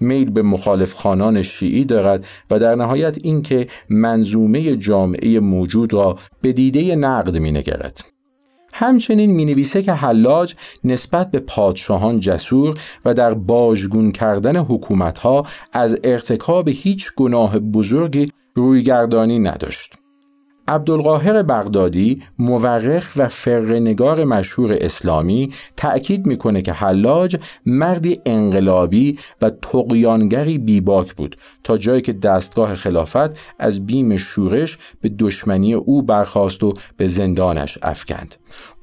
میل به مخالف خانان شیعی دارد و در نهایت اینکه منظومه جامعه موجود را به دیده نقد می نگرد. همچنین می نویسه که حلاج نسبت به پادشاهان جسور و در باجگون کردن حکومتها از ارتکاب هیچ گناه بزرگی رویگردانی نداشت. عبدالقاهر بغدادی مورخ و فرنگار مشهور اسلامی تأکید می‌کنه که حلاج مردی انقلابی و تقیانگری بیباک بود تا جایی که دستگاه خلافت از بیم شورش به دشمنی او برخواست و به زندانش افکند.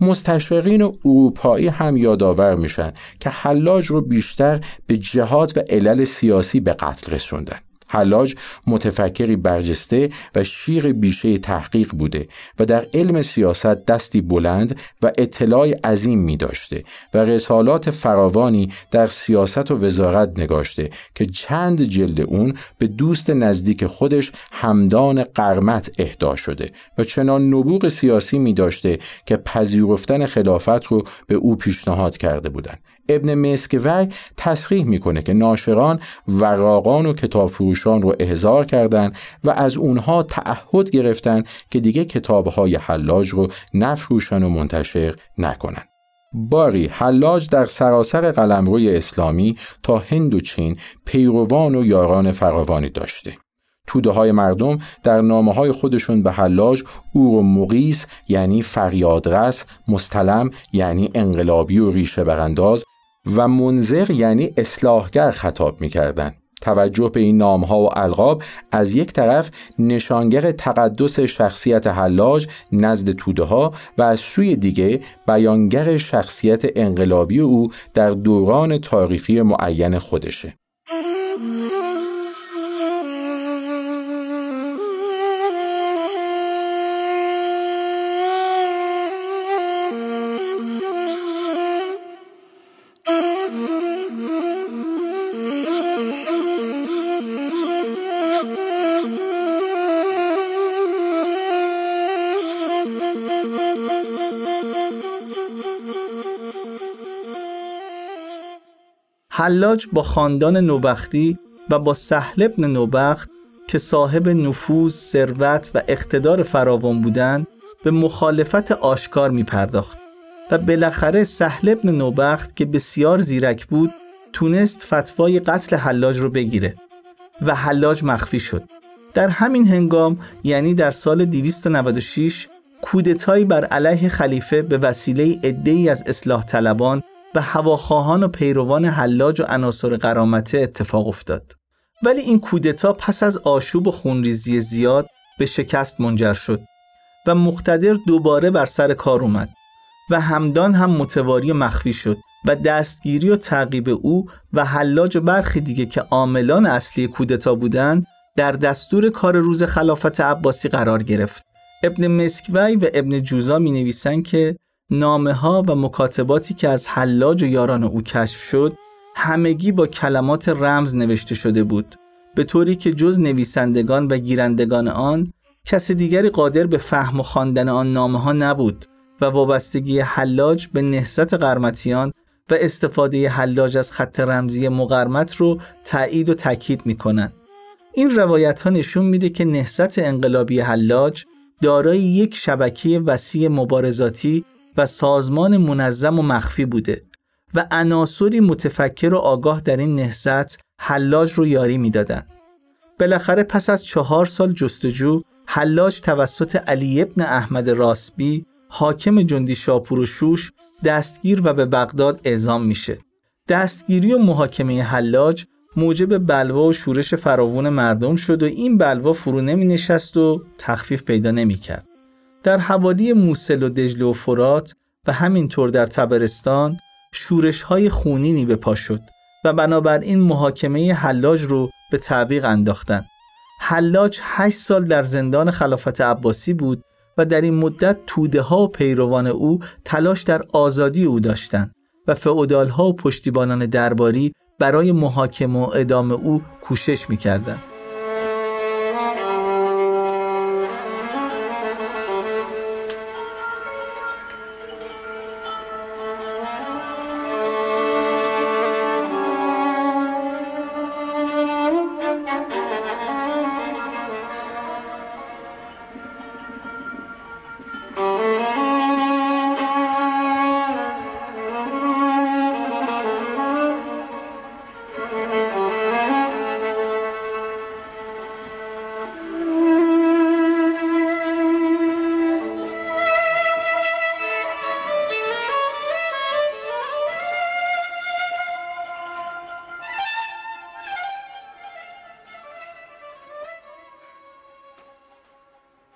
مستشرقین اروپایی هم یادآور میشن که حلاج رو بیشتر به جهاد و علل سیاسی به قتل رسوندن. حلاج متفکری برجسته و شیر بیشه تحقیق بوده و در علم سیاست دستی بلند و اطلاع عظیم می داشته و رسالات فراوانی در سیاست و وزارت نگاشته که چند جلد اون به دوست نزدیک خودش همدان قرمت اهدا شده و چنان نبوغ سیاسی می داشته که پذیرفتن خلافت رو به او پیشنهاد کرده بودند. ابن مسکوی تصریح می‌کنه که ناشران وراقان و کتاب فروشان رو احضار کردند و از اونها تعهد گرفتن که دیگه کتابهای حلاج رو نفروشن و منتشر نکنن. باری حلاج در سراسر قلمروی اسلامی تا هند و چین پیروان و یاران فراوانی داشته. توده های مردم در نامه های خودشون به حلاج او رو مقیس یعنی فریادرس مستلم یعنی انقلابی و ریشه برانداز و منظر یعنی اصلاحگر خطاب می‌کردند. توجه به این نامها و القاب از یک طرف نشانگر تقدس شخصیت حلاج نزد توده ها و از سوی دیگه بیانگر شخصیت انقلابی او در دوران تاریخی معین خودشه. حلاج با خاندان نوبختی و با سهل ابن نوبخت که صاحب نفوذ، ثروت و اقتدار فراوان بودند به مخالفت آشکار می پرداخت و بالاخره سهل ابن نوبخت که بسیار زیرک بود تونست فتوای قتل حلاج رو بگیره و حلاج مخفی شد. در همین هنگام یعنی در سال 296 کودتایی بر علیه خلیفه به وسیله عده‌ای از اصلاح طلبان و هواخواهان و پیروان حلاج و عناصر قرامته اتفاق افتاد. ولی این کودتا پس از آشوب و خونریزی زیاد به شکست منجر شد و مقتدر دوباره بر سر کار اومد و همدان هم متواری و مخفی شد و دستگیری و تعقیب او و حلاج و برخی دیگه که عاملان اصلی کودتا بودند در دستور کار روز خلافت عباسی قرار گرفت. ابن مسکوی و ابن جوزا می نویسن که نامه ها و مکاتباتی که از حلاج و یاران او کشف شد همگی با کلمات رمز نوشته شده بود به طوری که جز نویسندگان و گیرندگان آن کس دیگری قادر به فهم و خواندن آن نامه ها نبود و وابستگی حلاج به نهضت قرمتیان و استفاده حلاج از خط رمزی مقرمت رو تایید و تاکید می کنند. این روایت ها نشون میده که نهضت انقلابی حلاج دارای یک شبکه وسیع مبارزاتی و سازمان منظم و مخفی بوده و عناصری متفکر و آگاه در این نهضت حلاج رو یاری می‌دادند. بالاخره پس از چهار سال جستجو حلاج توسط علی ابن احمد راسبی حاکم جندی شاپور و شوش دستگیر و به بغداد اعزام میشه. دستگیری و محاکمه حلاج موجب بلوا و شورش فراوون مردم شد و این بلوا فرو نمی نشست و تخفیف پیدا نمی کرد. در حوالی موسل و دجله و فرات و همینطور در تبرستان شورش های خونینی به پا شد و بنابراین محاکمه حلاج رو به تعویق انداختند. حلاج 8 سال در زندان خلافت عباسی بود و در این مدت توده ها و پیروان او تلاش در آزادی او داشتند و فعودال ها و پشتیبانان درباری برای محاکمه و ادام او کوشش می‌کردند.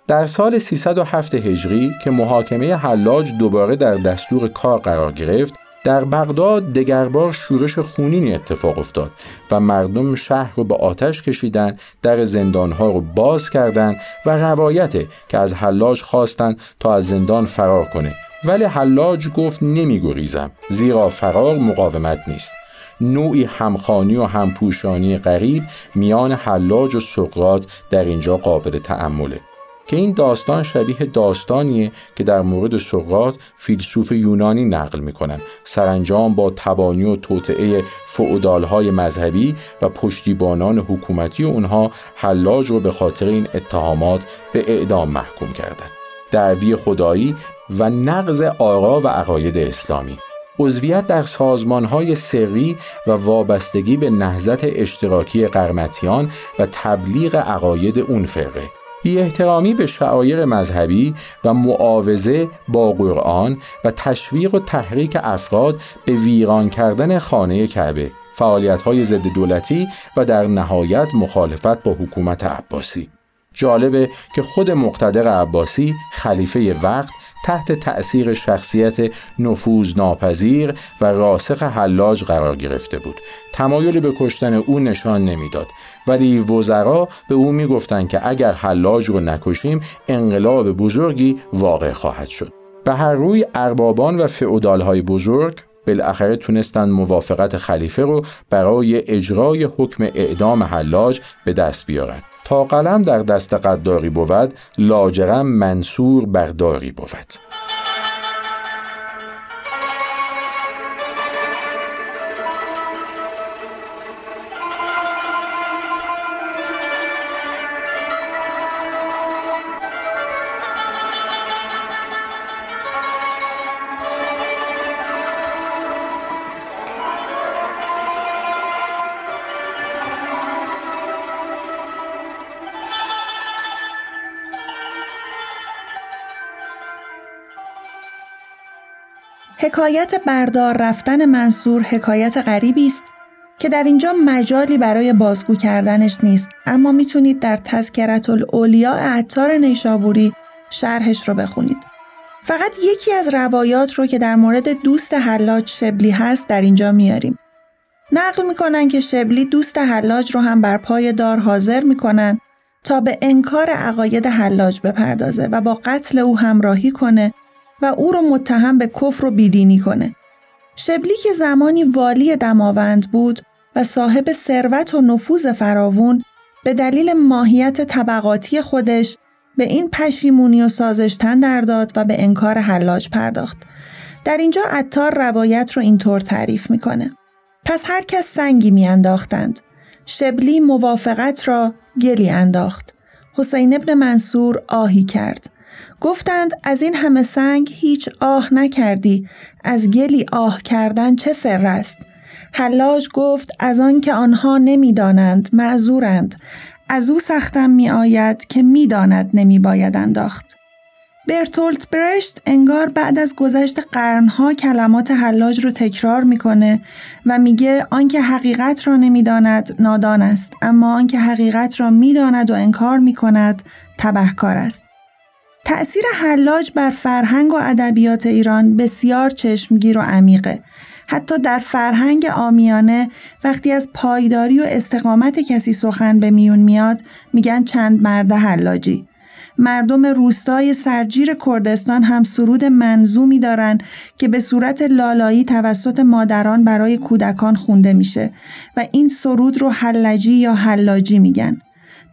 در سال 307 هجری که محاکمه حلاج دوباره در دستور کار قرار گرفت در بغداد دگربار شورش خونینی اتفاق افتاد و مردم شهر رو به آتش کشیدن در زندانها رو باز کردند و روایته که از حلاج خواستند تا از زندان فرار کنه. ولی حلاج گفت نمیگریزم زیرا فرار مقاومت نیست. نوعی همخانی و همپوشانی غریب میان حلاج و سقراط در اینجا قابل تأمله. که این داستان شبیه داستانیه که در مورد سقراط فیلسوف یونانی نقل می‌کنن. سرانجام با تبانی و توطعه فعودالهای مذهبی و پشتیبانان حکومتی اونها حلاج رو به خاطر این اتهامات به اعدام محکوم کردند دعوی خدایی و نقض آرا و عقاید اسلامی. عضویت در سازمانهای سری و وابستگی به نهضت اشتراکی قرمتیان و تبلیغ عقاید اون فرقه. بی احترامی به شعایر مذهبی و معاوضه با قرآن و تشویق و تحریک افراد به ویران کردن خانه کعبه. فعالیت های ضد دولتی و در نهایت مخالفت با حکومت عباسی. جالبه که خود مقتدر عباسی خلیفه وقت تحت تأثیر شخصیت نفوذ ناپذیر و راسخ حلاج قرار گرفته بود. تمایلی به کشتن او نشان نمی‌داد. ولی وزرا به او می‌گفتند که اگر حلاج رو نکشیم انقلاب بزرگی واقع خواهد شد. به هر روی اربابان و فعودالهای بزرگ بالاخره تونستند موافقت خلیفه رو برای اجرای حکم اعدام حلاج به دست بیارند تا قلم در دست قداری بود لاجرم منصور برداری بود. حکایت بردار رفتن منصور حکایت غریبی است که در اینجا مجالی برای بازگو کردنش نیست اما می‌تونید در تذکرت الاولیاء عطار نیشابوری شرحش رو بخونید. فقط یکی از روایات رو که در مورد دوست حلاج شبلی هست در اینجا میاریم. نقل می‌کنن که شبلی دوست حلاج رو هم بر پای دار حاضر می‌کنن تا به انکار عقاید حلاج بپردازه و با قتل او همراهی کنه و او رو متهم به کفر و بیدینی کنه. شبلی که زمانی والی دماوند بود و صاحب ثروت و نفوذ فراوون به دلیل ماهیت طبقاتی خودش به این پشیمونی و سازش تن در داد و به انکار حلاج پرداخت. در اینجا عطار روایت رو اینطور تعریف می‌کنه. پس هر کس سنگی میانداختند. شبلی موافقت را گلی انداخت. حسین ابن منصور آهی کرد. گفتند از این همه سنگ هیچ آه نکردی از گلی آه کردن چه سر است؟ حلاج گفت از آن که آنها نمی‌دانند معذورند. از او سختم می آید که می‌داند نمی باید انداخت. برتولت برشت انگار بعد از گذشت قرنها کلمات حلاج رو تکرار می‌کنه و میگه آنکه حقیقت را نمی‌داند نادان است اما آنکه حقیقت را می‌داند و انکار می‌کند تبهکار است. تأثیر حلاج بر فرهنگ و ادبیات ایران بسیار چشمگیر و عمیقه. حتی در فرهنگ آمیانه وقتی از پایداری و استقامت کسی سخن به میون میاد میگن چند مرد حلاجی. مردم روستای سرجیر کردستان هم سرود منظومی دارن که به صورت لالایی توسط مادران برای کودکان خونده میشه و این سرود رو حلجی یا حلاجی میگن.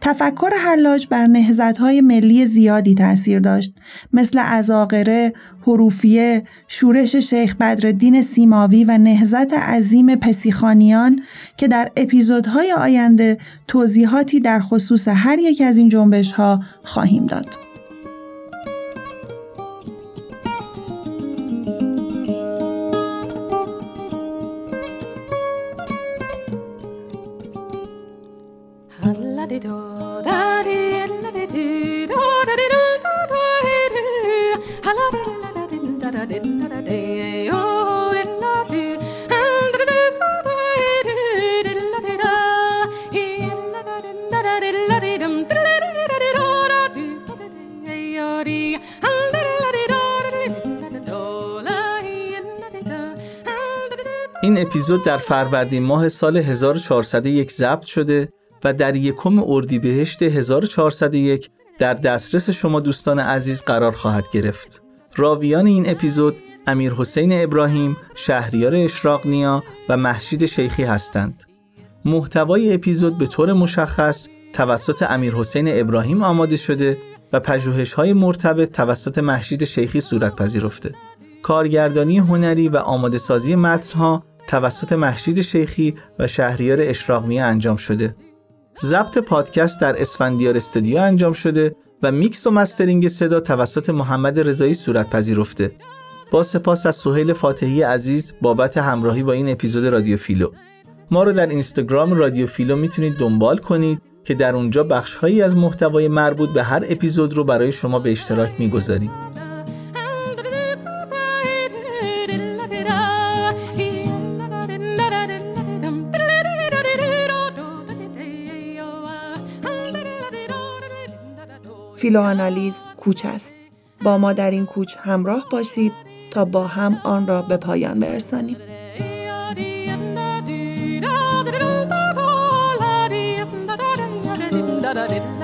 تفکر حلاج بر نهزتهای ملی زیادی تاثیر داشت مثل ازاقره، حروفیه، شورش شیخ بدرالدین سیماوی و نهزت عظیم پسیخانیان که در اپیزودهای آینده توضیحاتی در خصوص هر یک از این جنبش ها خواهیم داد. این اپیزود در فروردین ماه سال 1401 ضبط شده و در یکم اردیبهشت 1401 در دسترس شما دوستان عزیز قرار خواهد گرفت. راویان این اپیزود امیر حسین ابراهیم، شهریار اشراقنیا و محشید شیخی هستند. محتوای اپیزود به طور مشخص توسط امیر حسین ابراهیم آماده شده و پژوهش های مرتبط توسط محشید شیخی صورت پذیرفته. کارگردانی هنری و آماده سازی متنها توسط مهشید شیخی و شهریار اشراق‌نیا انجام شده. ضبط پادکست در اسفندیار استودیو انجام شده و میکس و مسترینگ صدا توسط محمد رضایی صورت پذیرفته. با سپاس از سهیل فاتحی عزیز بابت همراهی با این اپیزود رادیو فیلو. ما رو در اینستاگرام رادیو فیلو می‌تونید دنبال کنید که در اونجا بخشهایی از محتوای مربوط به هر اپیزود رو برای شما به اشتراک می‌گذاریم. فیلوآنالیز کوچ است. با ما در این کوچ همراه باشید تا با هم آن را به پایان برسانیم.